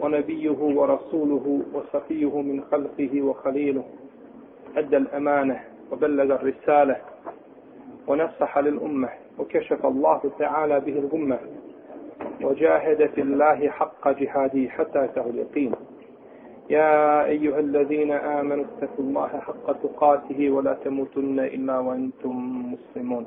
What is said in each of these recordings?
ونبيه ورسوله وصفيه من خلقه وخليله. أدى الأمانة وبلغ الرسالة ونصح للأمة وكشف الله تعالى به الغمة وجاهد في الله حق جهاده حتى أتاه اليقين. يا أيها الذين آمنوا اتقوا الله حق تقاته ولا تموتن إلا وأنتم مسلمون.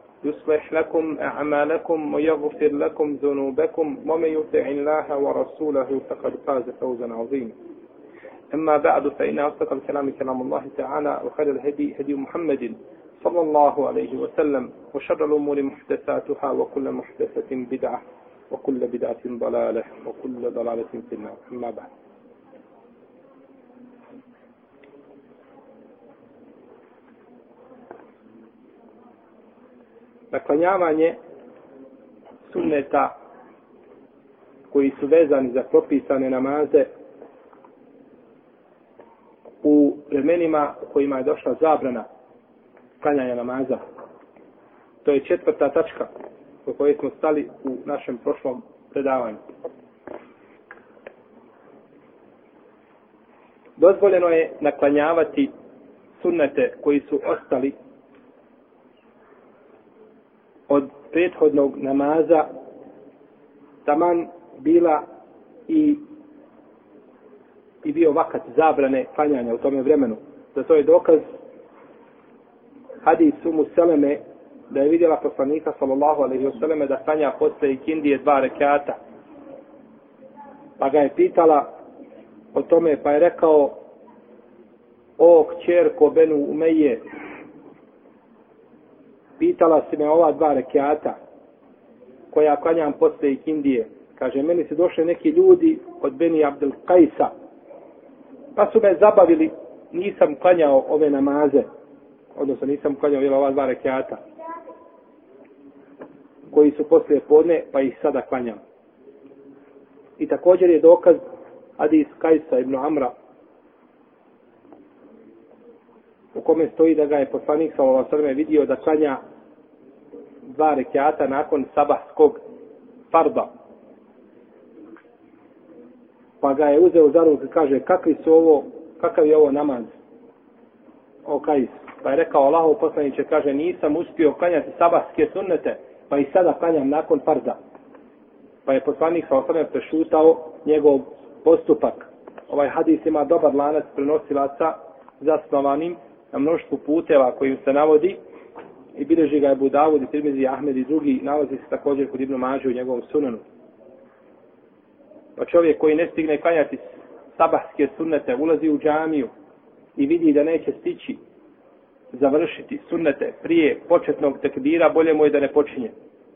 يصلح لكم أعمالكم ويغفر لكم ذنوبكم ومن يطع الله ورسوله فقد فاز فوزا عظيما. أما بعد فإن أصدق الكلام كلام الله تعالى وخير الهدي هدي محمد صلى الله عليه وسلم وشر الأمور محدثاتها وكل محدثة بدعة وكل بدعة ضلالة وكل ضلالة في النار. أما بعد naklanjavanje sunneta koji su vezani za propisane namaze u vremenima u kojima je došla zabrana klanjanja namaza. To je četvrta tačka po kojoj smo stali u našem prošlom predavanju. Dozvoljeno je naklanjavati sunnete koji su ostali od prethodnog namaza taman bila i i bio vakat zabrane klanjanja u tome vremenu. Za to je dokaz hadis Umu Seleme da je vidjela poslanika sallallahu alaihi wasallam da klanja posle ikindije dva rekata. Pa ga je pitala o tome pa je rekao o kćerko Benu Umeje pitala si me ova dva rekiata koja klanjam posle ikindije. Kaže, meni se došli neki ljudi od Beni Abdel Kajsa. Pa su me zabavili, nisam klanjao ove namaze. Odnosno, nisam klanjao ova dva rekiata. Koji su posle podne, pa ih sada klanjam. I također je dokaz Adis Kajsa ibn Amra u kome stoji da ga je poslanik sa ova srme vidio da klanja dva rekiata nakon sabahskog farda. Pa ga je uzeo za ruku i kaže, kakvi su ovo, kakav je ovo namaz? O kajs. Pa je rekao Allahov poslaniće, kaže, nisam uspio klanjati sabahske sunnete, pa i sada klanjam nakon farda. Pa je poslanik sa osrme prešutao njegov postupak. Ovaj hadis ima dobar lanac prenosilaca zasnovanim na mnoštvu puteva kojim se navodi i bileži ga je Budavud i Tirmizi Ahmed i drugi nalazi se također kod Ibnu Mađe u njegovom sunanu. Pa čovjek koji ne stigne klanjati sabahske sunnete, ulazi u džamiju i vidi da neće stići završiti sunnete prije početnog tekbira, bolje mu je da ne počinje.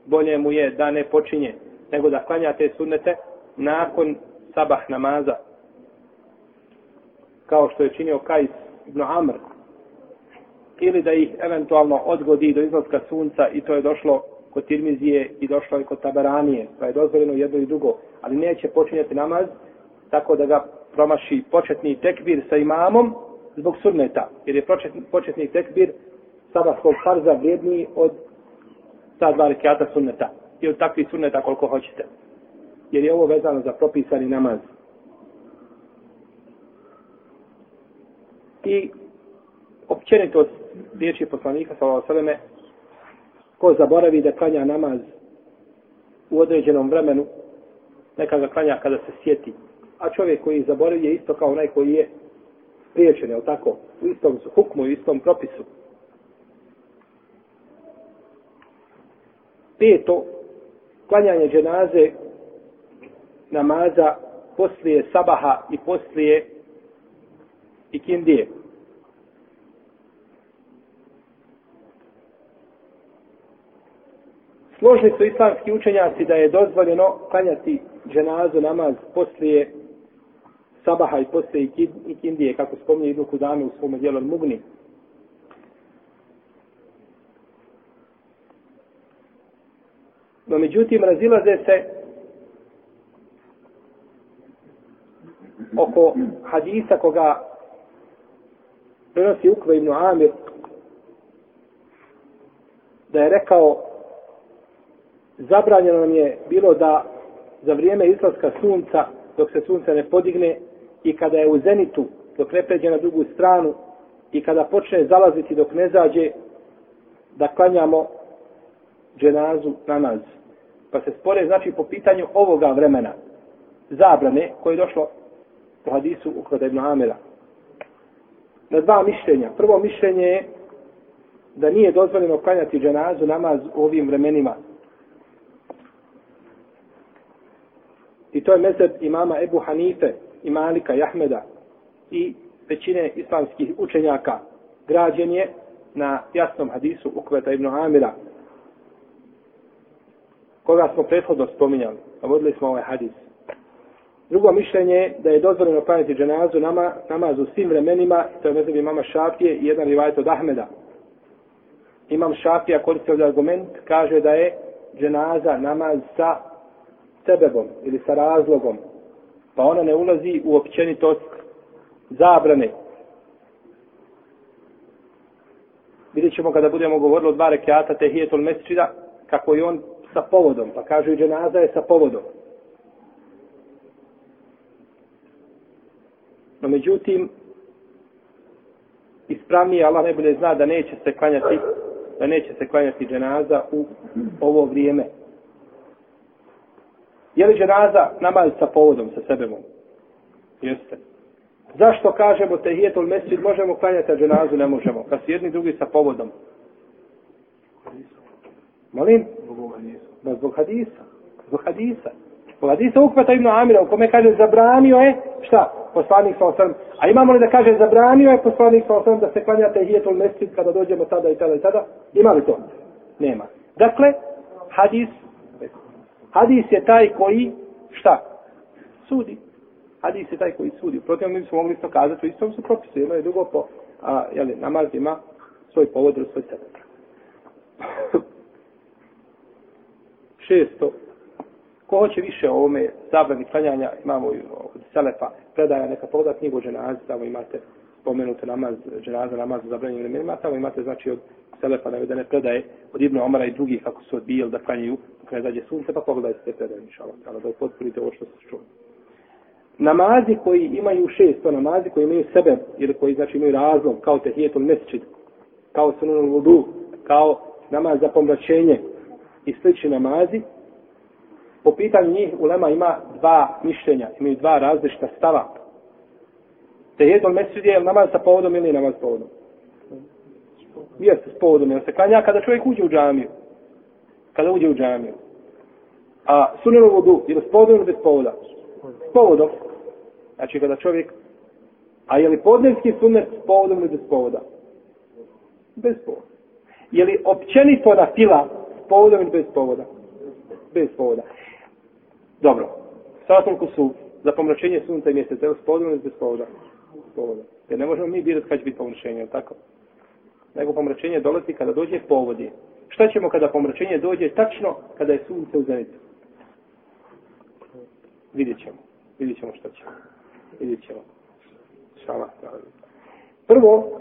Bolje mu je da ne počinje, nego da klanja te sunnete nakon sabah namaza. Kao što je činio Kajs ibn Amr, ili da ih eventualno odgodi do izlaska sunca i to je došlo kod Tirmizije i došlo i kod Tabaranije, pa je dozvoljeno jedno i drugo, ali neće počinjati namaz tako da ga promaši početni tekbir sa imamom zbog sunneta, jer je početni, početni tekbir sabahskog farza vrijedniji od ta dva rekiata sunneta i od takvih sunneta koliko hoćete. Jer je ovo vezano za propisani namaz. I općenito riječi poslanika sallallahu alejhi ve ko zaboravi da klanja namaz u određenom vremenu neka ga klanja kada se sjeti. A čovjek koji zaboravi je isto kao onaj koji je priječen je tako? U istom hukmu u istom propisu. Peto klanjanje dženaze namaza poslije sabaha i poslije ikindije. Složni su islamski učenjaci da je dozvoljeno klanjati dženazu namaz poslije sabaha i poslije ikindije, kako spominje Ibn Kudame u svom dijelu Mugni. No međutim, razilaze se oko hadisa koga prenosi Ukve ibn Amir da je rekao zabranjeno nam je bilo da za vrijeme izlaska sunca dok se sunce ne podigne i kada je u zenitu dok ne pređe na drugu stranu i kada počne zalaziti dok ne zađe da klanjamo dženazu namaz. Pa se spore znači po pitanju ovoga vremena zabrane koje je došlo u hadisu u kod Ibn Amira. Na dva mišljenja. Prvo mišljenje je da nije dozvoljeno klanjati dženazu namaz u ovim vremenima. I to je mezeb imama Ebu Hanife i Malika i Ahmeda i većine islamskih učenjaka. Građen je na jasnom hadisu Ukveta ibn Amira koga smo prethodno spominjali Navodili smo ovaj hadis. Drugo mišljenje je da je dozvoljeno klanjati dženazu nama, namaz u svim vremenima to je mezeb imama Šafije i jedan rivajt od Ahmeda. Imam Šafija koristi ovdje argument kaže da je dženaza namaz sa sebebom ili sa razlogom pa ona ne ulazi u općenitost zabrane. Vidjet ćemo kada budemo govorili o dva rekiata tehijetul mesčida, kako je on sa povodom, pa kažu i dženaza je sa povodom. No međutim, ispravnije Allah najbolje zna da neće se klanjati da neće se klanjati dženaza u ovo vrijeme. Je li dženaza namaz sa povodom, sa sebemom? Jeste. Zašto kažemo tehijetul mesjid možemo klanjati, a dženazu ne možemo? Kad su jedni drugi sa povodom. Molim? Ma zbog hadisa. Zbog hadisa. Zbog hadisa ukvata Ibnu Amira u kome kaže zabranio je, šta? Poslanik sa osrem. A imamo li da kaže zabranio je poslanik sa osrem da se klanja tehijetul mesjid kada dođemo tada i tada i tada? Ima li to? Nema. Dakle, hadis Hadis je taj koji, šta? Sudi. Hadis je taj koji sudi. Protiv mi smo mogli isto kazati, u istom su propisu, jedno je drugo po, a, jeli, namaz ima svoj povod ili svoj sebe. Šesto. Ko hoće više o ovome zabrani klanjanja, imamo od Selefa, predaja neka pogleda knjigu o ženazi, tamo imate spomenute namaz, dženaza namaz u zabranjenim vremenima, tamo imate znači od Selefa navedene predaje od Ibnu Omara i drugih kako su odbijali da klanjaju dok ne zađe sunce, pa pogledajte te predaje, inša Allah, da upotpunite ovo što se čuli. Namazi koji imaju šest, to namazi koji imaju sebe, ili koji znači imaju razlog, kao tehijetul mesčid, kao sunanul vudu, kao namaz za pomračenje i slični namazi, po pitanju njih ulema ima dva mišljenja, imaju dva različita stava. Tehijetul mesčid je namaz sa povodom ili namaz sa povodom? Jeste s povodom, jer se klanja kada čovjek uđe u džamiju. Kada uđe u džamiju. A sunenu vodu, ili s povodom ili bez povoda? S povodom. Znači kada čovjek... A je li podnevski sunet s povodom ili bez povoda? Bez povoda. Je li općenito na fila s povodom ili bez povoda? Bez povoda. Dobro. Sada toliko su za pomračenje sunca i mjeseca, s povodom ili bez povoda? Povoda. Jer ne možemo mi birati kada će biti pomračenje, tako? nego pomračenje dolazi kada dođe povodi. Šta ćemo kada pomračenje dođe tačno kada je sunce u zenitu? Vidjet ćemo. Vidjet ćemo šta ćemo. Vidjet ćemo. Šala. Prvo,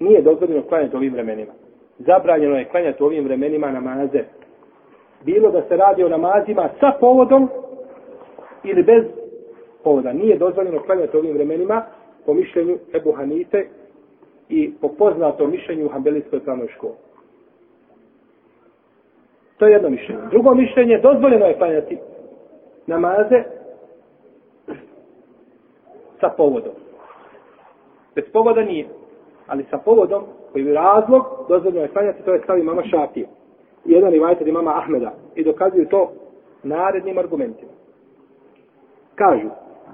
nije dozvoljeno klanjati ovim vremenima. Zabranjeno je klanjati ovim vremenima namaze. Bilo da se radi o namazima sa povodom ili bez povoda. Nije dozvoljeno klanjati ovim vremenima po mišljenju Ebu Hanife i po poznatom mišljenju u Hanbelijskoj pravnoj školi. To je jedno mišljenje. Drugo mišljenje, dozvoljeno je klanjati namaze sa povodom. Bez povoda nije. Ali sa povodom, koji je razlog, dozvoljeno je klanjati, to je stavi mama šafije. jedan rivajter imama Ahmeda i dokazuju to narednim argumentima. Kažu,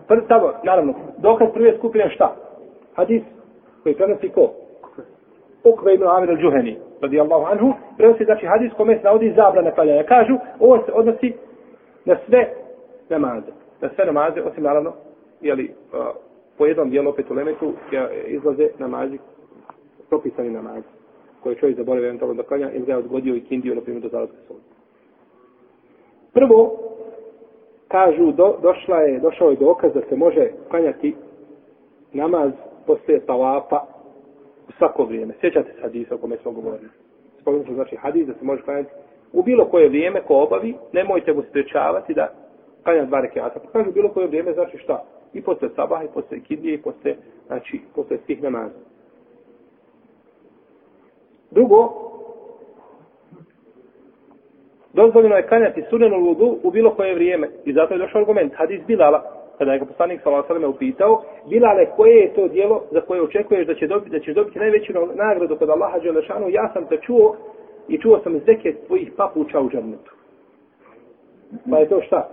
prvi stavo, naravno, dokaz prve skupine šta? Hadis koji prenosi ko? Ukve ibn Amir al-đuheni, radijallahu anhu, prenosi znači hadis kome se navodi zabrane klanjanja. Kažu, ovo se odnosi na sve namaze. Na sve namaze, osim naravno, jeli, po jednom dijelu opet u lemetu izlaze namazi, propisani namazi, koje čovjek zaboravio eventualno da klanja ili ga je odgodio i kindio, na primjer, do zalaska sola. Prvo, kažu, do, došla je, došao je dokaz da se može klanjati namaz poslije tavafa u svako vrijeme. Sjećate se hadisa o kome smo govorili. Spomenuti znači hadis da se može klanjati u bilo koje vrijeme ko obavi, nemojte mu sprečavati da klanja dva rekiata. Pa kažu bilo koje vrijeme, znači šta? I posle sabaha, i posle kidije, i posle, znači, posle svih namaza. Drugo, dozvoljeno je kanjati sunenu ludu u bilo koje vrijeme. I zato je došao argument. Hadis Bilala, kada je ga poslanik s.a.v. upitao, Bilale, koje je to dijelo za koje očekuješ da, će dobiti, da ćeš dobiti najveću nagradu kod Allaha Đelešanu? Ja sam te čuo i čuo sam zeke tvojih papuča u džernetu. Pa je to šta?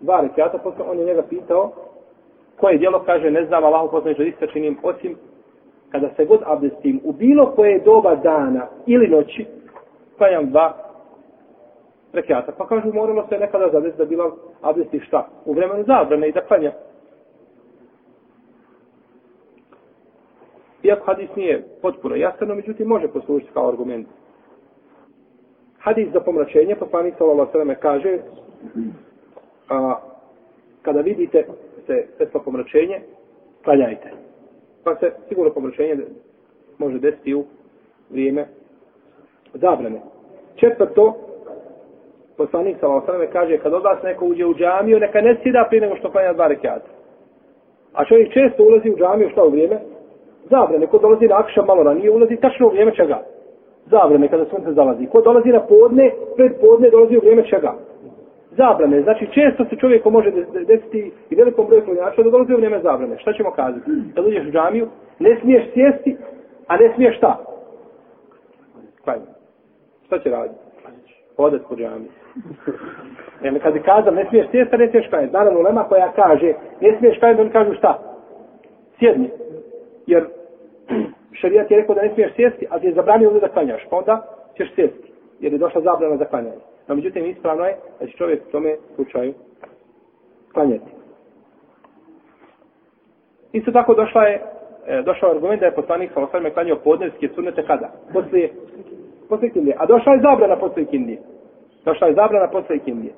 Dva rekiata, posle on je njega pitao, koje dijelo kaže, ne znam, Allahu poslanik da isto činim, osim kada se god abdestim u bilo koje doba dana ili noći, klanjam dva rekiata. Pa kažu, moralo se nekada zadesiti da bila abdesti šta? U vremenu zabrane i da klanja. Iako hadis nije potpuno jasan, no međutim može poslužiti kao argument. Hadis za pomračenje, poslanik sallallahu alejhi kaže a, kada vidite se svetlo pomračenje, klanjajte. Pa se sigurno pomračenje može desiti u vrijeme zabrane. Četvrto, poslanik sa osrame kaže, kad od vas neko uđe u džamiju, neka ne sida prije nego što klanja dva rekiata. A čovjek često ulazi u džamiju, šta u vrijeme? Zabrane. Ko dolazi na akša malo ranije, ulazi tačno u vrijeme čega? Zabrane, kada sunce zalazi. Ko dolazi na podne, pred podne dolazi u vrijeme čega? Zabrane. Znači, često se čovjeku može desiti i velikom broju klanjača da dolazi u vrijeme zabrane. Šta ćemo kazati? Kad uđeš u džamiju, ne smiješ sjesti, a ne smiješ šta? Klanjati. Šta će raditi? Hodat po džami. Jer kad je kazao, ne smiješ sjesta, ne smiješ klanjati. Naravno, lema koja kaže, ne smiješ klanjati, on kažu šta? Sjedni. Jer šarijat je rekao da ne smiješ sjesti, ali ti je zabranio da klanjaš. Pa onda ćeš sjesti. Jer je došla zabrana za klanjanje. No, međutim, ispravno je da će čovjek u tome slučaju klanjati. Isto tako došla je, e, došao argument da je poslanik sa osvrme klanjao podnevske sunnete kada? Poslije, posle kindije. A došla je zabrana posle kindije. Došla je zabrana posle kindije.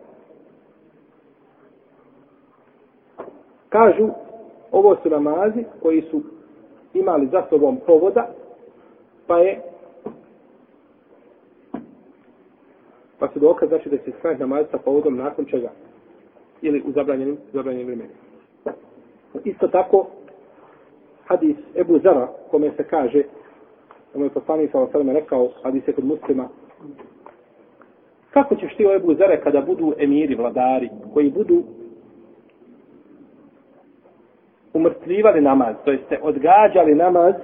Kažu, ovo su namazi koji su imali za sobom povoda, pa je pa su dokaz znači da se sklanjati namaz sa povodom nakon čega ili u zabranjenim, zabranjenim vremenima. Isto tako, hadis Ebu Zara, kome se kaže, da mu je poslanik sa osaleme rekao, hadis je kod muslima, kako ćeš ti o Ebu kada budu emiri, vladari, koji budu umrtvivali namaz, to jeste odgađali namaz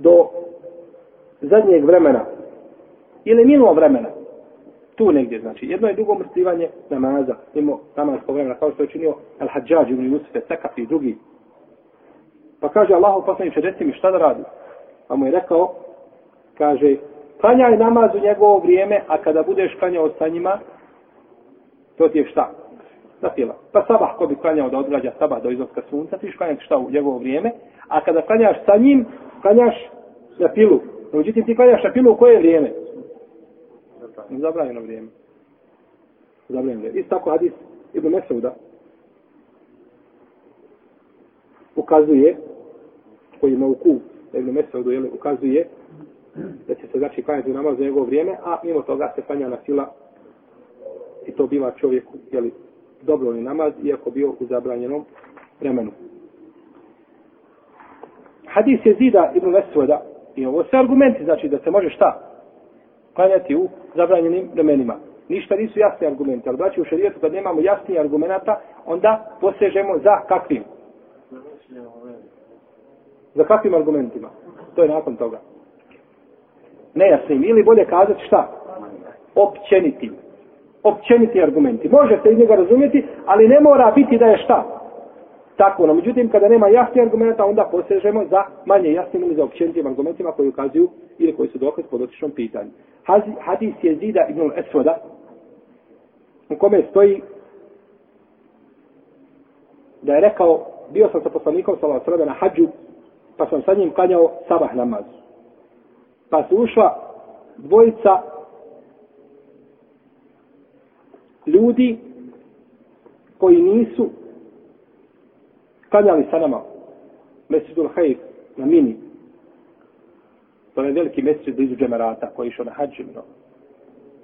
do zadnjeg vremena ili mimo vremena, tu negdje, znači, jedno je drugo umrtvivanje namaza, mimo namazskog vremena, kao što je činio Al-Hadžađ ibn Jusuf, Sakafi i drugi. Pa kaže Allahu poslaniče, reci mi šta da radi? Pa mu je rekao, kaže, klanjaj namaz u njegovo vrijeme, a kada budeš klanjao sa njima, to ti je šta? Zapila. Pa sabah ko bi klanjao da odgađa sabah do izlaska sunca, ti klanjati šta u njegovo vrijeme, a kada klanjaš sa njim, klanjaš na pilu. Međutim, ti klanjaš na pilu u koje vrijeme? Zabranjeno vrijeme. Zabranjeno vrijeme. Isto tako hadis Ibn Mesauda ukazuje, koji je nauku Ibn Mesaudu, ukazuje da će se znači klanjati u namaz za njegovo vrijeme, a mimo toga se klanja na sila i to biva čovjeku, jel, dobrovni namaz, iako bio u zabranjenom vremenu. Hadis je zida Ibn Mesauda i ovo sve argumenti, znači da se može šta? klanjati u zabranjenim vremenima. Ništa nisu jasni argumenti, ali braći u šarijetu kad nemamo jasni argumenta, onda posežemo za kakvim? Za kakvim argumentima? To je nakon toga nejasnim. Ili bolje kazati šta? Općeniti. Općeniti argumenti. Možete iz njega razumjeti, ali ne mora biti da je šta? Tako, no međutim, kada nema jasnih argumenta, onda posežemo za manje jasnim ili za općenitim argumentima koji ukazuju ili koji su dokaz po dotičnom pitanju. Hadis je zida ibn Esvoda, u kome stoji da je rekao, bio sam sa poslanikom sallallahu alejhi na hadžu, pa sam sa njim klanjao sabah namaz. Pa su ušla dvojica ljudi koji nisu klanjali sa nama Mesidul Hajf na Mini. To je veliki mesec blizu džemerata koji je išao na hađu, no,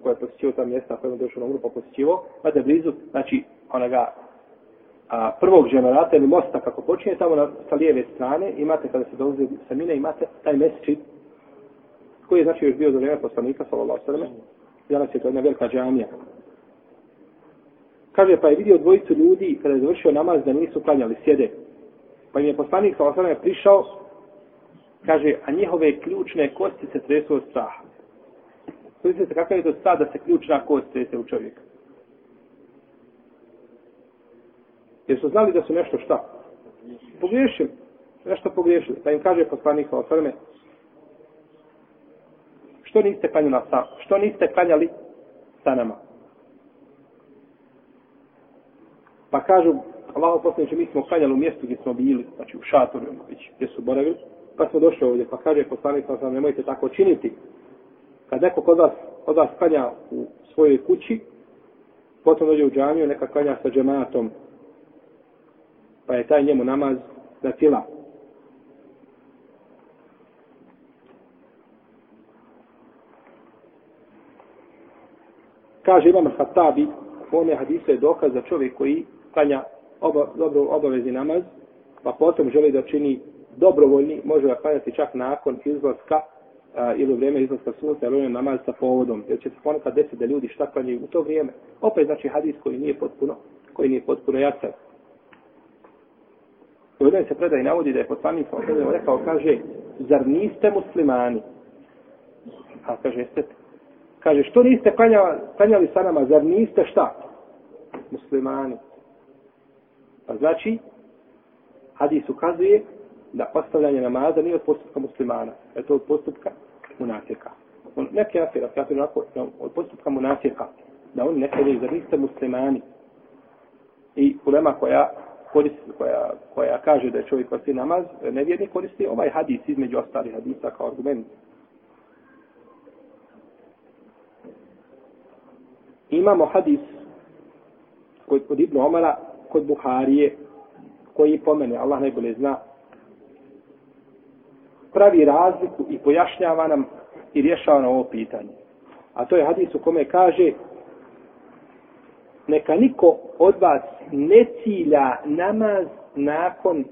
koji je posjećio ta mjesta koje je došao na umru pa posjećivo, pa da blizu, znači, onoga a, prvog džemerata ili mosta kako počinje tamo na, sa lijeve strane, imate kada se dolazi sa Mine, imate taj mesec koji je znači još bio za vrijeme poslanika, sallallahu sallam, danas je to jedna velika džamija. Kaže, pa je vidio dvojicu ljudi kada je završio namaz da nisu klanjali, sjede. Pa im je poslanik sallallahu sallam, prišao, kaže, a njihove ključne kosti se tresu od straha. Vidite se kakav je to strah da se ključna kost trese u čovjeka. Jer su znali da su nešto šta? Pogriješili. Nešto pogriješili. Pa im kaže poslanik sa osaname, što niste klanjali sa, što niste klanjali sa nama? Pa kažu, Allah posljedniče, mi smo klanjali u mjestu gdje smo bili, znači u šatoru, gdje su boravili, pa smo došli ovdje, pa kaže poslanik sa sam, nemojte tako činiti. Kad neko kod vas, kod vas klanja u svojoj kući, potom dođe u džamiju, neka klanja sa džematom, pa je taj njemu namaz za fila. Kaže Imam Hatabi, u ovome hadisu je dokaz za čovjek koji klanja oba, dobro obavezni namaz, pa potom želi da čini dobrovoljni, može ga klanjati čak nakon izlaska a, ili u vrijeme izlaska sunca, ili on namaz sa povodom, jer će se ponekad desiti da ljudi šta klanjaju u to vrijeme. Opet znači hadis koji nije potpuno, koji nije potpuno jasan. U jednoj se predaj navodi da je poslanik sa rekao, kaže, zar niste muslimani? A kaže, jeste. Kaže, što niste klanjali, klanjali sa nama, zar niste šta? Muslimani. Pa znači, hadis ukazuje da ostavljanje namaza nije od postupka muslimana, je to od postupka munafika. On neki afir, afir onako, od postupka munafika, da oni ne kaže da niste muslimani. I ulema koja koristi, koja, koja kaže da je čovjek koristi namaz, nevjerni koristi ovaj hadis između ostalih hadisa kao argument. Imamo hadis koji kod Ibnu Omara kod Buharije, koji pomene, Allah najbolje zna, pravi razliku i pojašnjava nam i rješava na ovo pitanje. A to je hadis u kome kaže neka niko od vas ne cilja namaz nakon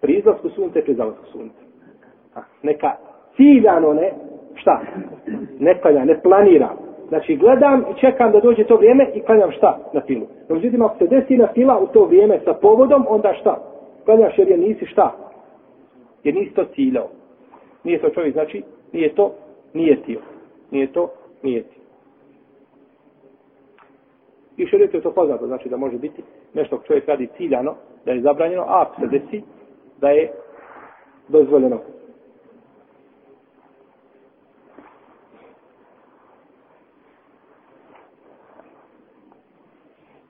prizlasku sunca i prizlasku sunca. Neka ciljano ne, šta? Ne klanja, ne planira. Znači gledam i čekam da dođe to vrijeme i klanjam šta na filu. No, međutim, ako se desi na fila u to vrijeme sa povodom, onda šta? Klanjaš jer je nisi šta? Jer nisi to ciljao. Nije to čovjek, znači, nije to, nije tio. Nije to, nije tio. I što je to poznato, znači da može biti nešto čovjek radi ciljano, da je zabranjeno, a ako se desi, da je dozvoljeno.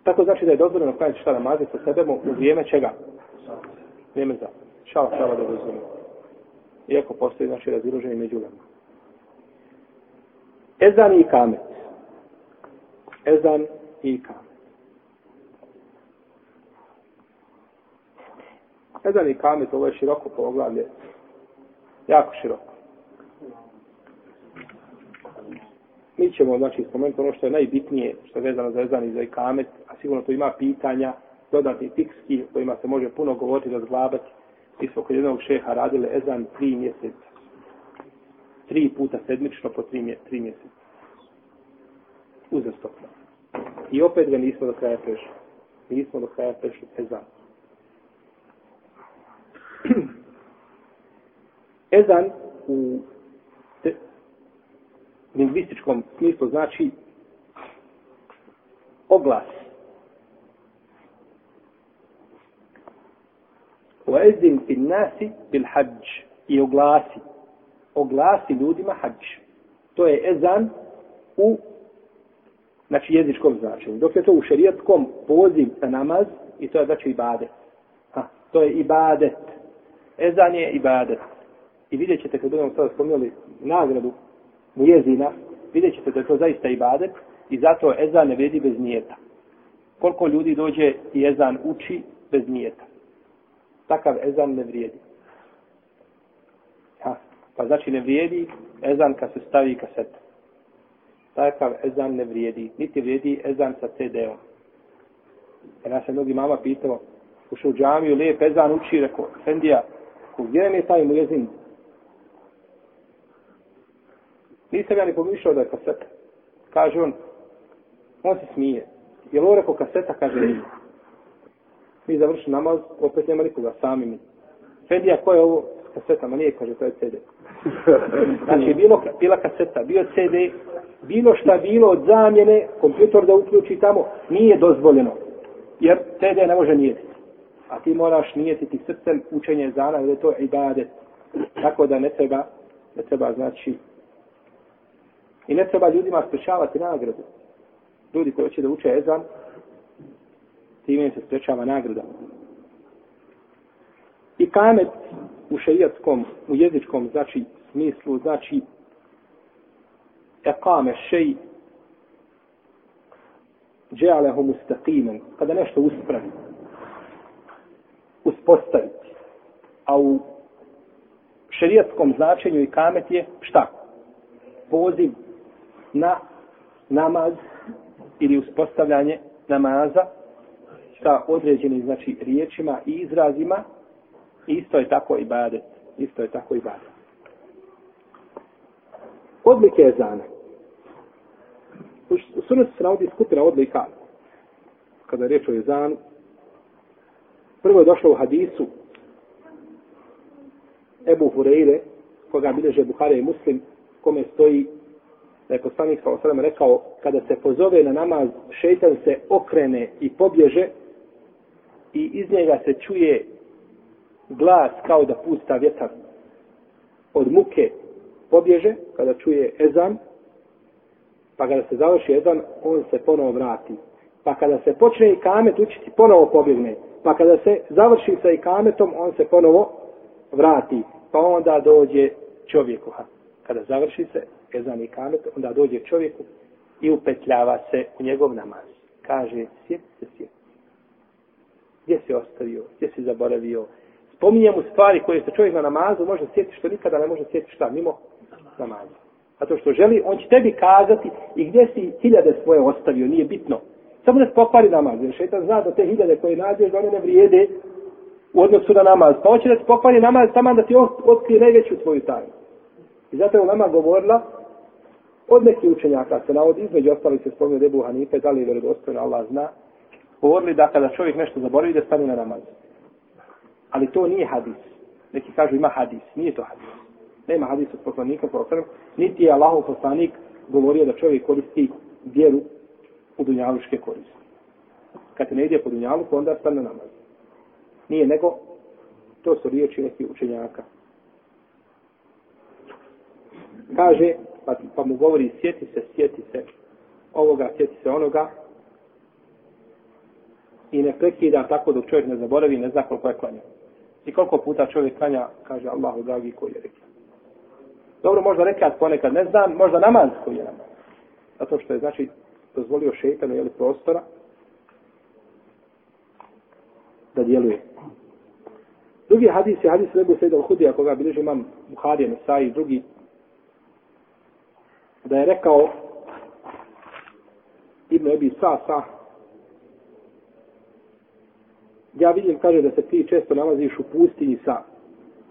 Tako znači da je dozvoljeno klanjati šta namaze sa sebemo u vrijeme čega? Vrijeme za. Šala, šala da dozvoljeno. Iako postoji znači raziloženje među nama. Ezan i kamet. Ezan i kamet. Ezan i kamet, ovo je široko poglavlje. Jako široko. Mi ćemo, znači, spomenuti ono što je najbitnije, što je vezano za ezan i za ikamet, a sigurno to ima pitanja, dodatni tikski, kojima se može puno govoriti, razglabati. Mi smo kod jednog šeha radili ezan tri mjeseca. Tri puta sedmično po tri, tri mjeseca. Uzastopno. I opet ga nismo do kraja prešli. Nismo do kraja prešli ezan. ezan u lingvističkom smislu znači oglas. وَاَذِّنْ فِي النَّاسِ بِالْحَجِّ I oglasi. Oglasi ljudima hađ. To je ezan u znači jezičkom značenju. Dok je to u šerijatskom poziv na namaz i to je znači ibadet. Ha, to je ibadet. Ezan je ibadet. I vidjet ćete kad budemo sada spomnjali nagradu mujezina, vidjet ćete da je to zaista ibadet i zato ezan ne vredi bez nijeta. Koliko ljudi dođe i ezan uči bez nijeta. Takav ezan ne vrijedi. Ha, pa znači ne vrijedi ezan kad se stavi kaseta. Takav ezan ne vrijedi. Niti vrijedi ezan sa CD-om. Jer ja se mnogi mama pitao, ušao u džamiju, lijep ezan uči, rekao, Fendija, gdje mi je taj mu jezin? Nisam ja ni pomišljao da je kaseta. Kaže on, on se smije. Je li ovo rekao kaseta? Kaže nije. Mi završili namaz, opet nema nikoga, sami mi. Fendija, ko je ovo? Kaseta, ma nije, kaže, to je CD. Znači, bilo, bila kaseta, bio CD, bilo šta bilo od zamjene, kompjutor da uključi tamo, nije dozvoljeno. Jer CD ne može nijeti. A ti moraš nijetiti srcem učenje zana, jer je to ibadet. Tako da ne treba, ne treba, znači, i ne treba ljudima sprečavati nagradu. Ljudi koji hoće da uče ezan, time se sprečava nagrada. I kamet u šejijatskom, u jezičkom, znači, smislu, znači, ekame šeji, dželehu mustaqimen, kada nešto uspravi, uspostaviti. A u šerijatskom značenju i kamet je šta? Poziv na namaz ili uspostavljanje namaza sa određenim znači riječima i izrazima. Isto je tako i badet isto je tako i badet odlike ezana. U sunetu se navodi skupina odlika. Kada je riječ o jezanu. prvo je došlo u hadisu Ebu Hureyre koga bileže Buhare i Muslim kome stoji da je poslanik sa osrame rekao kada se pozove na namaz šeitan se okrene i pobježe i iz njega se čuje glas kao da pusta vjetar. Od muke pobježe kada čuje ezan pa kada se završi ezan on se ponovo vrati. Pa kada se počne i kamet učiti ponovo pobjegne. Pa kada se završi sa ikametom on se ponovo vrati. Pa onda dođe čovjekuha. kada završi se ezan i kamet, onda dođe čovjeku i upetljava se u njegov namaz. Kaže, sjeti se, sjeti. Gdje si ostavio? Gdje si zaboravio? Spominje mu stvari koje se čovjek na namazu može sjeti što nikada ne može sjeti šta mimo namaza. A to što želi, on će tebi kazati i gdje si hiljade svoje ostavio, nije bitno. Samo da se pokvari namaz, jer šetan zna da te hiljade koje nađeš, da one ne vrijede u odnosu na namaz. Pa hoće da se pokvari namaz, samo da ti otkrije najveću tvoju tajnu. I zato je nama govorila, od nekih učenjaka se navodi, između ostali se spomenu Rebu Hanife, da li je vjerodostojno, Allah zna, govorili da kada čovjek nešto zaboravi, da stane na namaz. Ali to nije hadis. Neki kažu ima hadis, nije to hadis. Nema hadis od poslanika, poslanika, niti je Allahov poslanik govorio da čovjek koristi vjeru u dunjaluške koriste. Kad ne ide po dunjaluku, onda stane na namaz. Nije nego, to su riječi nekih učenjaka kaže, pa, pa mu govori, sjeti se, sjeti se ovoga, sjeti se onoga, i ne prekida tako dok čovjek ne zaboravi, ne zna koliko je klanja. I koliko puta čovjek klanja, kaže Allahu dragi koji je rekao. Dobro, možda rekat ponekad ne znam, možda namaz koji je namaz. Zato što je, znači, dozvolio šeitanu, jeli, prostora da djeluje. Drugi hadis je hadis Lebu Sejda Hudija, koga bilježi imam Buharije, Nesai i drugi da je rekao Ibn Ebi Sasa ja vidim, kaže da se ti često nalaziš u pustinji sa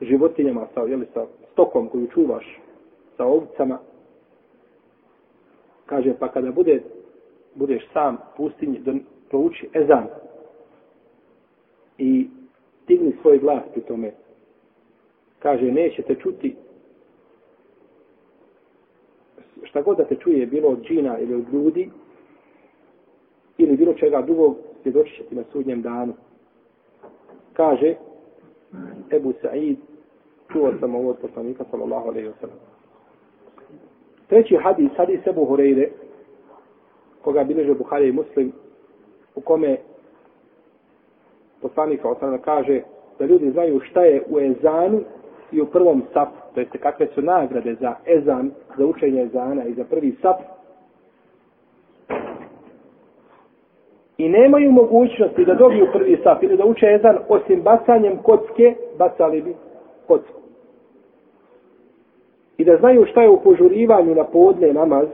životinjama, sa, jeli, sa stokom koju čuvaš, sa ovcama. Kaže, pa kada bude, budeš sam u pustinji, da prouči ezan i digni svoj glas pri tome. Kaže, nećete čuti šta god da te čuje bilo od džina ili od ljudi ili bilo čega drugog svjedočit će ti na sudnjem danu. Kaže Ebu Sa'id čuo sam ovo od poslanika sallallahu alaihi wa sallam. Treći hadis, hadis Ebu Hureyre, koga bileže Buhari i Muslim, u kome poslanik sallallahu kaže da ljudi znaju šta je u ezanu i u prvom sapu, to jeste kakve su nagrade za ezan, za učenje ezana i za prvi sap. I nemaju mogućnosti da dobiju prvi sap ili da uče ezan osim bacanjem kocke, bacali bi kocku. I da znaju šta je u požurivanju na podne namaz,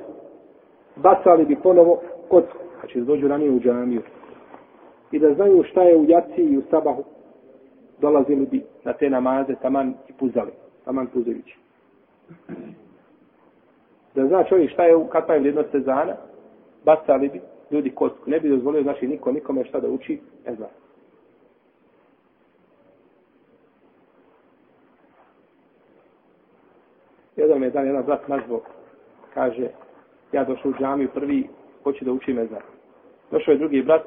bacali bi ponovo kocku. Znači dođu ranije u džamiju. I da znaju šta je u jaci i u sabahu, dolazili bi na te namaze taman i puzali, taman puzajući. Da zna čovjek šta je, kakva je vrijednost sezana, bacali bi ljudi kocku. Ne bi dozvolio, znači, niko, nikome šta da uči, ne zna. Jedan me dan, jedan brat nazvao, kaže, ja došao u džamiju prvi, hoću da učim ezan. Došao je drugi brat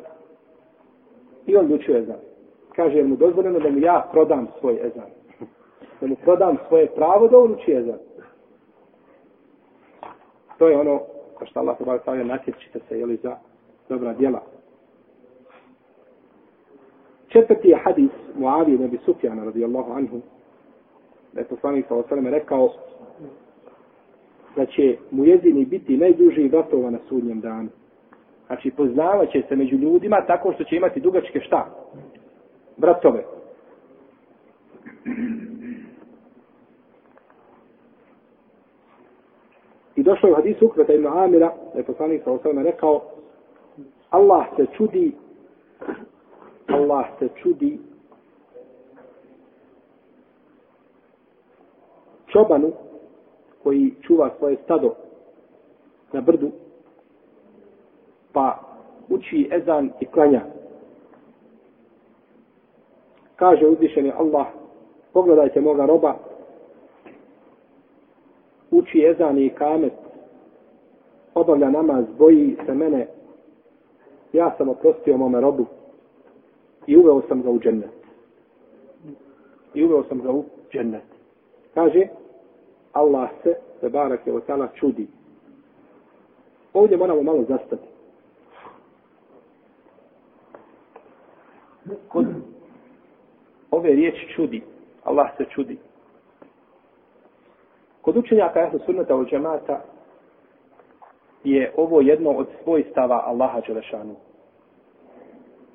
i on učio ezan kaže mu dozvoljeno da mu ja prodam svoj ezan. Da mu prodam svoje pravo da on uči ezan. To je ono ko što Allah tebara stavlja natječite se jeli, za dobra djela. Četvrti je hadis Muavi nebi Sufjana radijallahu anhu da je poslanik sa osaleme rekao da će mu jezini biti najduži vratova na sudnjem danu. Znači poznavat će se među ljudima tako što će imati dugačke šta? Bratove. I došlo je u hadisu Ukveta ibn Amira, da je poslanik sa osvrame rekao, Allah se čudi, Allah se čudi čobanu koji čuva svoje stado na brdu, pa uči ezan i klanja kaže uzvišeni Allah, pogledajte moga roba, uči ezan i kamet, obavlja namaz, boji se mene, ja sam oprostio mome robu i uveo sam ga u džennet. I uveo sam ga u džennet. Kaže, Allah se, se barak je otala, čudi. Ovdje moramo malo zastati. Kod ove riječi čudi. Allah se čudi. Kod učenjaka jasno sunnata od džemata je ovo jedno od svojstava Allaha Đelešanu.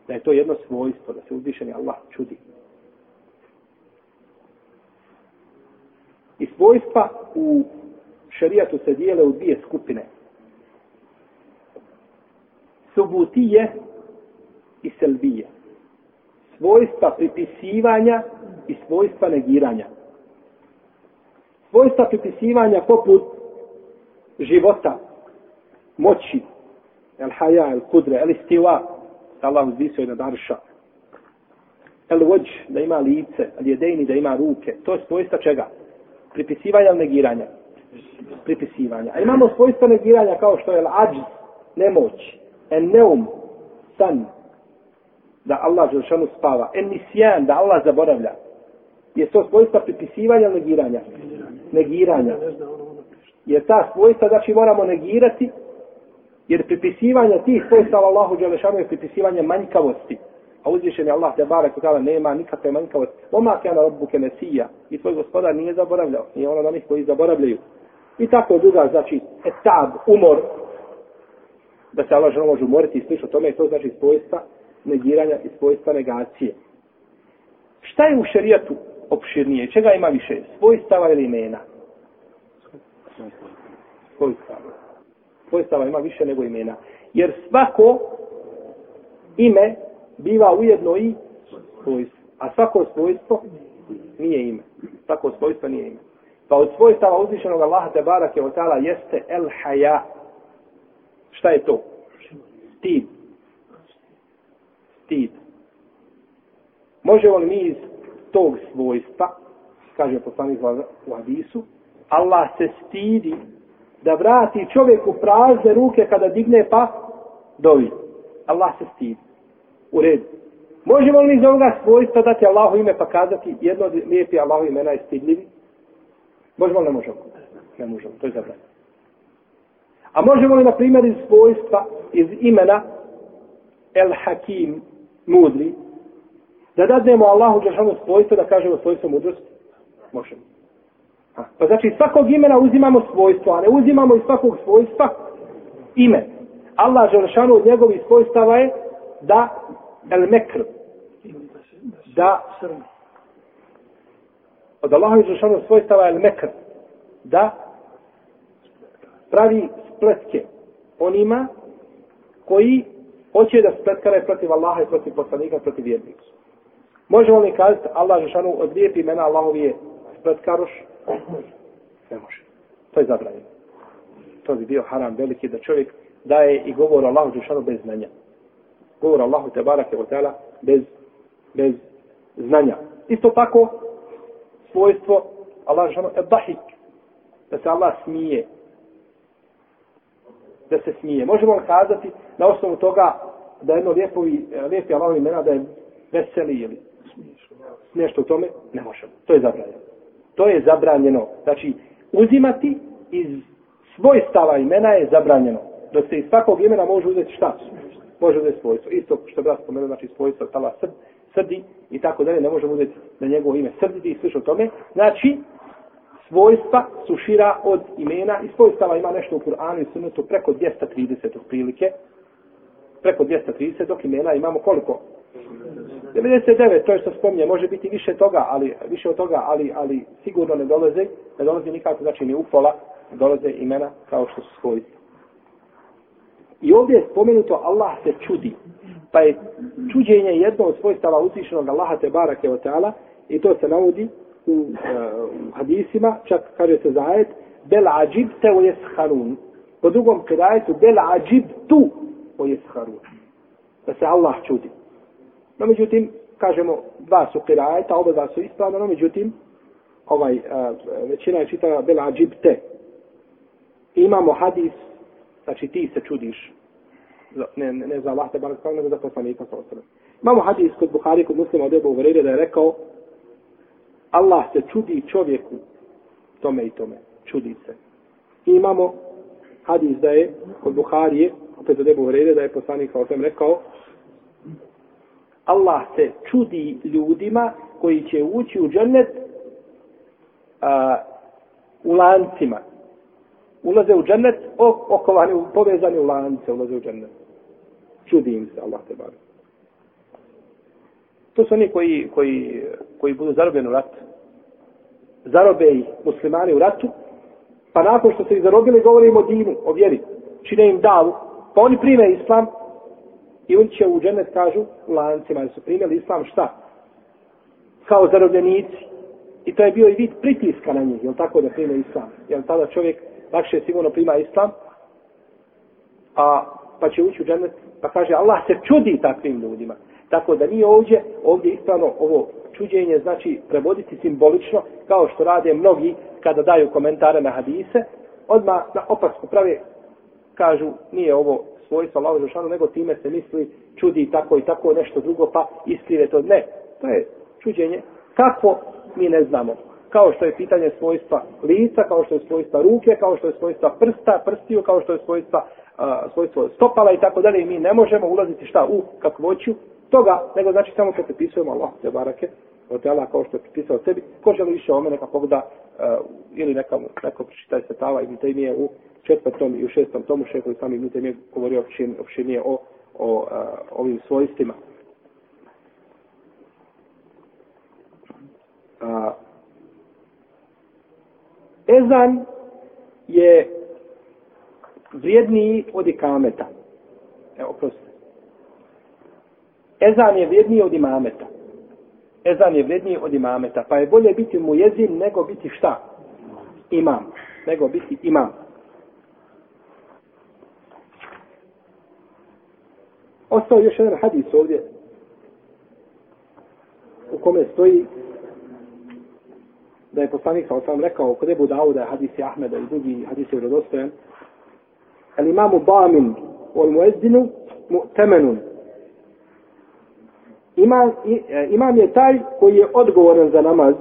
Da je to jedno svojstvo, da se uzvišeni Allah čudi. I svojstva u šarijatu se dijele u dvije skupine. Subutije i selbije svojstva pripisivanja i svojstva negiranja. Svojstva pripisivanja poput života, moći, el haja, el kudre, el istiva, Allah uzvisio na darša, el vođ, da ima lice, el jedejni, da ima ruke. To je svojstva čega? Pripisivanja ili negiranja? Pripisivanja. A imamo svojstva negiranja kao što je el ađ, nemoć, en neum, san, da Allah Đelšanu spava. En nisijan, da Allah zaboravlja. Je to svojstva pripisivanja ili negiranja? Negiranja. Je ta svojstva, znači moramo negirati, jer pripisivanje tih svojstava Allahu Đelešanu je pripisivanje manjkavosti. A uzvišen je Allah, Debara, kutala, nema nikakve manjkavosti. Oma kjana rabbuke nesija. I tvoj gospodar nije zaboravljao. Nije ono na njih koji zaboravljaju. I tako druga, znači, etab, umor, da se Allah žena može umoriti i slično tome, to znači svojstva negiranja i svojstva negacije. Šta je u šerijatu opširnije? Čega ima više? Svojstava ili imena? Svojstava. Svojstava ima više nego imena. Jer svako ime biva ujedno i svojstvo. A svako svojstvo nije ime. Svako svojstvo nije ime. Pa od svojstava uzvišenog Allaha te barake od tala jeste el haja. Šta je to? Stid stid. Možemo li mi iz tog svojstva, kaže poslanik u Hadisu, Allah se stidi da vrati čovjeku prazne ruke kada digne pa dovi. Allah se stidi. U redu. Možemo li iz ovoga svojstva dati Allahu ime pa kazati jedno od lijepi Allahu imena je stidljivi? Možemo li ne možemo? Ne možemo, to je zabranjeno. A možemo li, na primjer, iz svojstva, iz imena El Hakim, mudri, da dadnemo Allahu Đelšanu svojstvo, da kažemo svojstvo mudrosti? Možemo. Ha. pa znači, svakog imena uzimamo svojstvo, a ne uzimamo iz svakog svojstva ime. Allah Đelšanu od njegovih svojstava je da El Mekr, da od Allaha Đelšanu svojstava je El Mekr, da pravi spletke onima koji hoće da spletkare protiv Allaha i protiv poslanika, protiv vjernika. Možemo li kazati Allah Žešanu od lijepi imena Allahovi je spletkaroš? Ne može. To je zabranjeno. To bi bio haram veliki da čovjek daje i govor Allahu Žešanu bez znanja. Govor Allahu te barake o tela bez, bez znanja. Isto tako svojstvo Allah Žešanu je dahik. Da se Allah smije da se smije. Možemo li kazati na osnovu toga da jedno lijepovi, e, lijepi Allahov imena da je veseli ili nešto u tome? Ne možemo. To je zabranjeno. To je zabranjeno. Znači, uzimati iz svojstava imena je zabranjeno. Dok se iz svakog imena može uzeti šta? Može uzeti svojstvo. Isto što bih spomenuo, znači svojstvo tala srd, srdi i tako dalje, ne možemo uzeti na njegovo ime srditi i slično tome. Znači, svojstva su šira od imena i svojstava ima nešto u Kur'anu i Sunnetu preko 230 prilike. Preko 230 dok imena imamo koliko? 99, to je što spominje, može biti više toga, ali više od toga, ali ali sigurno ne dolaze, ne dolaze nikako, znači ni upola, dolaze imena kao što su svojstva. I ovdje je spomenuto Allah se čudi. Pa je čuđenje jedno od svojstava uzvišenog Allaha te barake o teala i to se navodi u, uh, u hadisima, čak kaže se zajet, bel ađib te o jesharun. Po drugom kirajetu, bel ađib tu o jesharun. Da se Allah čudi. No, međutim, kažemo, dva su kirajeta, oba dva su ispravna, no, međutim, ovaj, a, većina je čitala bel ađib te. Imamo hadis, znači ti se čudiš, ne, ne, ne za Allah te bar nego za poslanika sa osrem. Imamo hadis kod Buhari, kod muslima od Ebu Vrede, da je rekao, Allah se čudi čovjeku tome i tome. Čudi se. I imamo hadis da je kod Buharije, opet od Ebu Hrede, da je poslanik sa rekao, Allah se čudi ljudima koji će ući u džennet a, u lancima. Ulaze u džennet, okovani, povezani u lance, ulaze u džennet. Čudi im se, Allah te bar. To su oni koji, koji, koji budu zarobljeni u ratu. Zarobe i muslimani u ratu, pa nakon što se ih zarobili, govorimo o dinu, o vjeri. Čine im davu, pa oni prime islam, I oni će u džennet kažu u lancima, jer su primjeli islam šta? Kao zarobljenici. I to je bio i vid pritiska na njih, jel tako da prime islam? Jel tada čovjek lakše sigurno prima islam, a pa će ući u džennet, pa kaže Allah se čudi takvim ljudima. Tako da nije ovdje, ovdje ispravno ovo čuđenje znači prevoditi simbolično, kao što rade mnogi kada daju komentare na hadise, odmah na opasku prave, kažu nije ovo svojstvo Allahu Žešanu, nego time se misli čudi tako i tako nešto drugo, pa iskrive to. Ne, to je čuđenje. Kako, mi ne znamo. Kao što je pitanje svojstva lica, kao što je svojstva ruke, kao što je svojstva prsta, prstiju, kao što je svojstva, uh, svojstvo stopala i tako dalje. I mi ne možemo ulaziti šta u kakvoću toga, nego znači samo kad se pisujemo Allah, te barake, od Allah kao što je pisao sebi, ko želi više ome neka pogleda uh, ili neka, neko pročitaj se tava i te je u četvrtom i u šestom tomu šehovi sami Ibn mi govorio opširnije o, o uh, ovim svojstvima. A, ezan je vrijedniji od ikameta. Evo, prostite. Ezan je vrijedniji od imameta. Ezan je vrijedniji od imameta. Pa je bolje biti mu jezin nego biti šta? Imam. Nego biti imam. Ostao još jedan hadis ovdje u kome stoji da je poslanik sa osam rekao kod Ebu Dauda, hadisi Ahmeda i drugi hadisi vjerodostojan, al imamu bamin wal muezzinu mu'temenun. Imam, e, imam je taj koji je odgovoran za namaz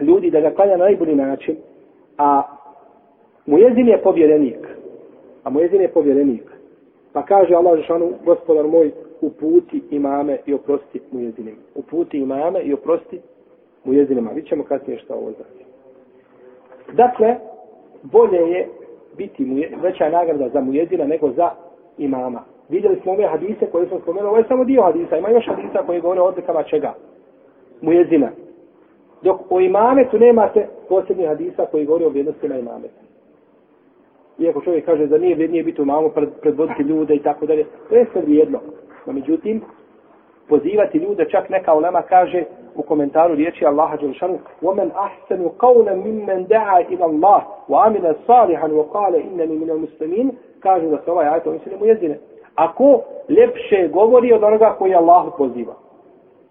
ljudi da ga klanja na najbolji način, a mujezin je povjerenik. A mujezin je povjerenik. Pa kaže Allah Žešanu, gospodar moj, uputi imame i oprosti mujezinima. Uputi imame i oprosti mujezinima. Vi ćemo kasnije šta ovo znači. Dakle, bolje je biti muje, veća nagrada za mujezina nego za imama Vidjeli smo ove hadise koje smo spomenuli, ovo je samo dio hadisa, ima još hadisa koje govore o odlikama čega? Mujezina. Dok o imametu nemate posljednji hadisa koji govore o vrijednostima imameta. Iako čovjek kaže da nije vrijednije biti u mamu pred, predvoditi ljude i tako dalje, to je sve vrijedno. No, međutim, pozivati ljude, čak neka ulema kaže u komentaru riječi Allaha Đelšanu وَمَنْ أَحْسَنُ قَوْلًا مِمَّنْ دَعَا إِلَى اللَّهِ وَعَمِنَ صَالِحًا وَقَالَ إِنَّنِ مِنَ الْمُسْلِمِينَ kaže da se ovaj ajto misli mu jezine. Ako lepše govori od onoga koji Allah poziva.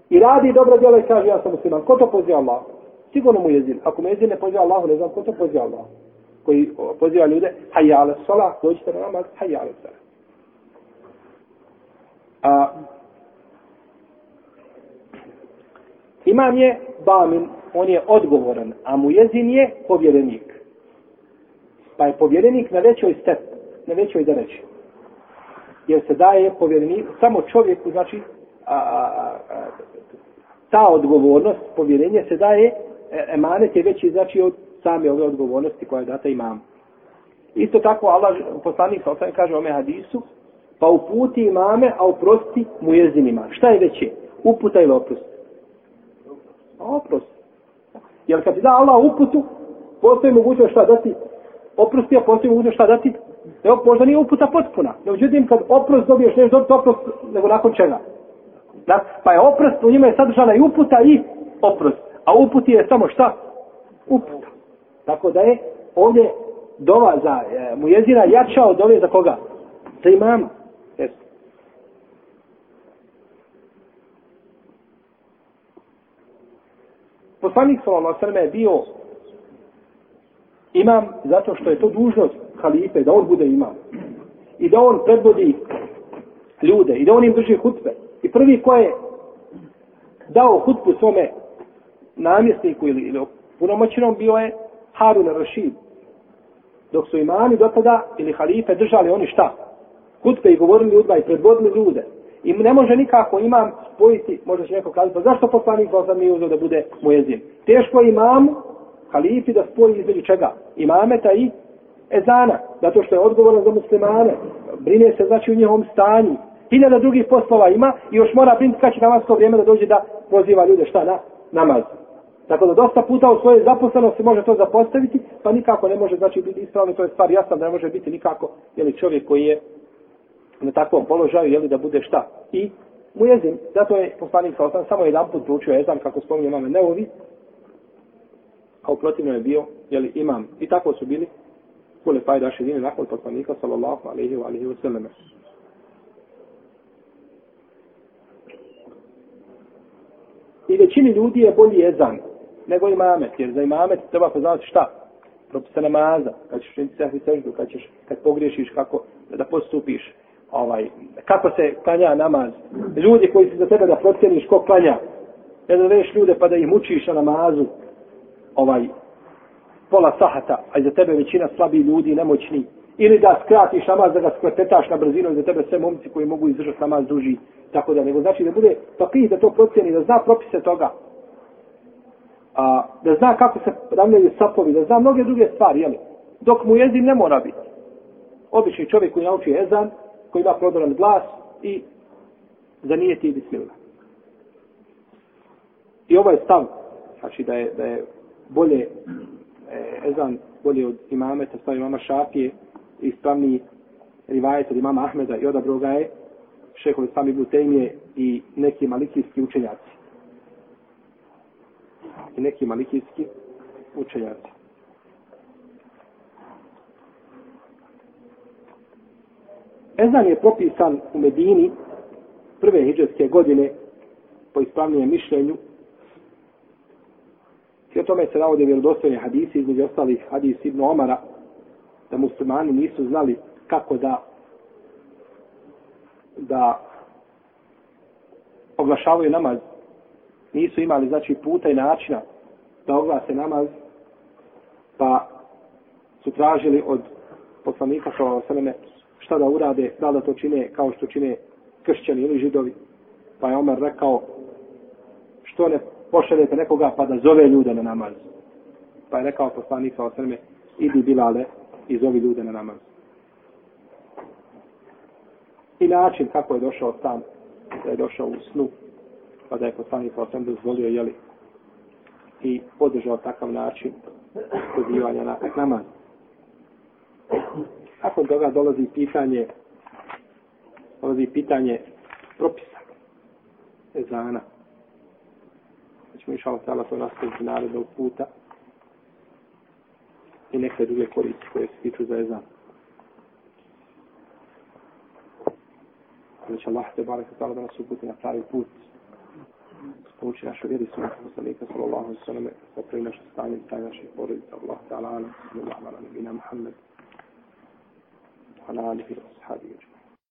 I radi dobro djelo i kaže ja sam musliman. Ko to poziva Allah? Sigurno mu jezin. Ako mu jezin ne poziva Allah, ne znam ko to poziva Allah. Koji poziva ljude, hajja ala salah, dođite na namaz, hajja ala. A, imam je Bamin, on je odgovoran, a mu jezin je povjerenik. Pa je povjerenik na većoj step, na većoj zareći. Jer se daje povjerenik samo čovjeku, znači, a, a, a, ta odgovornost, povjerenje se daje, e, emanet je veći, znači, od same ove odgovornosti koja je data imam. Isto tako, Allah, poslanik sa osam kaže ome hadisu, pa uputi imame, a uprosti mu jezinima. Šta je veće? Uputa ili oprost? Oprost. Jer kad ti da Allah uputu, postoji mogućnost šta dati? Oprosti, a postoji mogućnost šta dati? Evo, možda nije uputa potpuna. Ne uđutim, kad oprost dobiješ, neš dobiti oprost, nego nakon čega? Da? Pa je oprost, u njima je sadržana i uputa i oprost. A uputi je samo šta? Uputa. Tako da je ovdje dova za e, mu jezina jača od ove za koga? Za imama. Jesu. Poslanik sallallahu alejhi je bio imam zato što je to dužnost halife da on bude imam. I da on predvodi ljude i da on im drži hutbe. I prvi ko je dao hutbu svome namjesniku ili, ili punomoćnom bio je Harun Rashid. Dok su imani do tada ili halife držali oni šta? Hutbe i govorili ljudima i predvodili ljude. I ne može nikako imam spojiti možda će neko kazati pa zašto poslanik sam nije uzeo da bude mojezin teško je imam halifi da spoji između čega imameta i ezana zato što je odgovoran za muslimane brine se znači u njihovom stanju hiljada drugih poslova ima i još mora brinuti kad će namasko vrijeme da dođe da poziva ljude šta na namaz. Tako da dosta puta u svojoj zaposlenosti može to zapostaviti, pa nikako ne može znači biti ispravno, to je stvar jasna da ne može biti nikako jeli čovjek koji je na takvom položaju, jeli da bude šta. I mu jezim, zato je poslanik sa osam samo jedan put proučio jezam, kako spominje mame Neovi, a u je bio, jeli imam. I tako su bili kule pa je nakon poslanika sallallahu alaihi wa alaihi wa sallam. I većini ljudi je bolji ezan nego imamet, jer za imamet treba poznati šta? Propisa namaza, kad ćeš učiniti sehvi seždu, kad, ćeš, kad pogriješiš, kako da postupiš, ovaj, kako se klanja namaz. Ljudi koji su za tebe da procjeniš ko klanja, ne da ljude pa da ih mučiš na namazu, ovaj, pola sahata, a za tebe većina slabi ljudi, nemoćni, ili da skratiš namaz, da ga sklepetaš na brzinu, za tebe sve momci koji mogu izdržati namaz duži, tako da, nego znači da bude fakih da to procjeni, da zna propise toga, a, da zna kako se ravljaju sapovi, da zna mnoge druge stvari, jeli? dok mu jezim ne mora biti. Obični čovjek koji nauči jezan, koji ima prodoran glas i zanijeti bismillah. I ovaj stav, znači da je, da je bolje e, ezan bolje od imameta, stavi imama Šafije, ispravni rivajet od imama Ahmeda i odabro ga je šehovi sami Butejmije i neki malikijski učenjaci. I neki malikijski učenjaci. Ezan je propisan u Medini prve hijđarske godine po ispravnijem mišljenju I o tome se navode vjerodostojni hadisi, između ostalih hadis Ibn Omara, da muslimani nisu znali kako da da oglašavaju namaz. Nisu imali, znači, puta i načina da oglase namaz, pa su tražili od poslanika sa sveme šta da urade, da da to čine kao što čine kršćani ili židovi. Pa je Omer rekao, što ne pošaljete nekoga pa da zove ljude na namaz. Pa je rekao poslanik sa osrme, idi Bilale i zovi ljude na namaz. I način kako je došao sam, da je došao u snu, pa da je poslanik sa osrme dozvolio, jeli, i podržao takav način pozivanja na namaz. Nakon toga dolazi pitanje dolazi pitanje propisa ezana. Da ćemo išao tala to nastaviti narednog puta i neke druge koristi koje se tiču za ezan. Da će znači, Allah te barek tala da nas uputi na pravi put pouči našu vjeru sunnah poslanika sallallahu alaihi sallam selleme popravi naše stanje i naše porodice Allah ta'ala sallallahu ala nabina Muhammed ala alihi wa sahbihi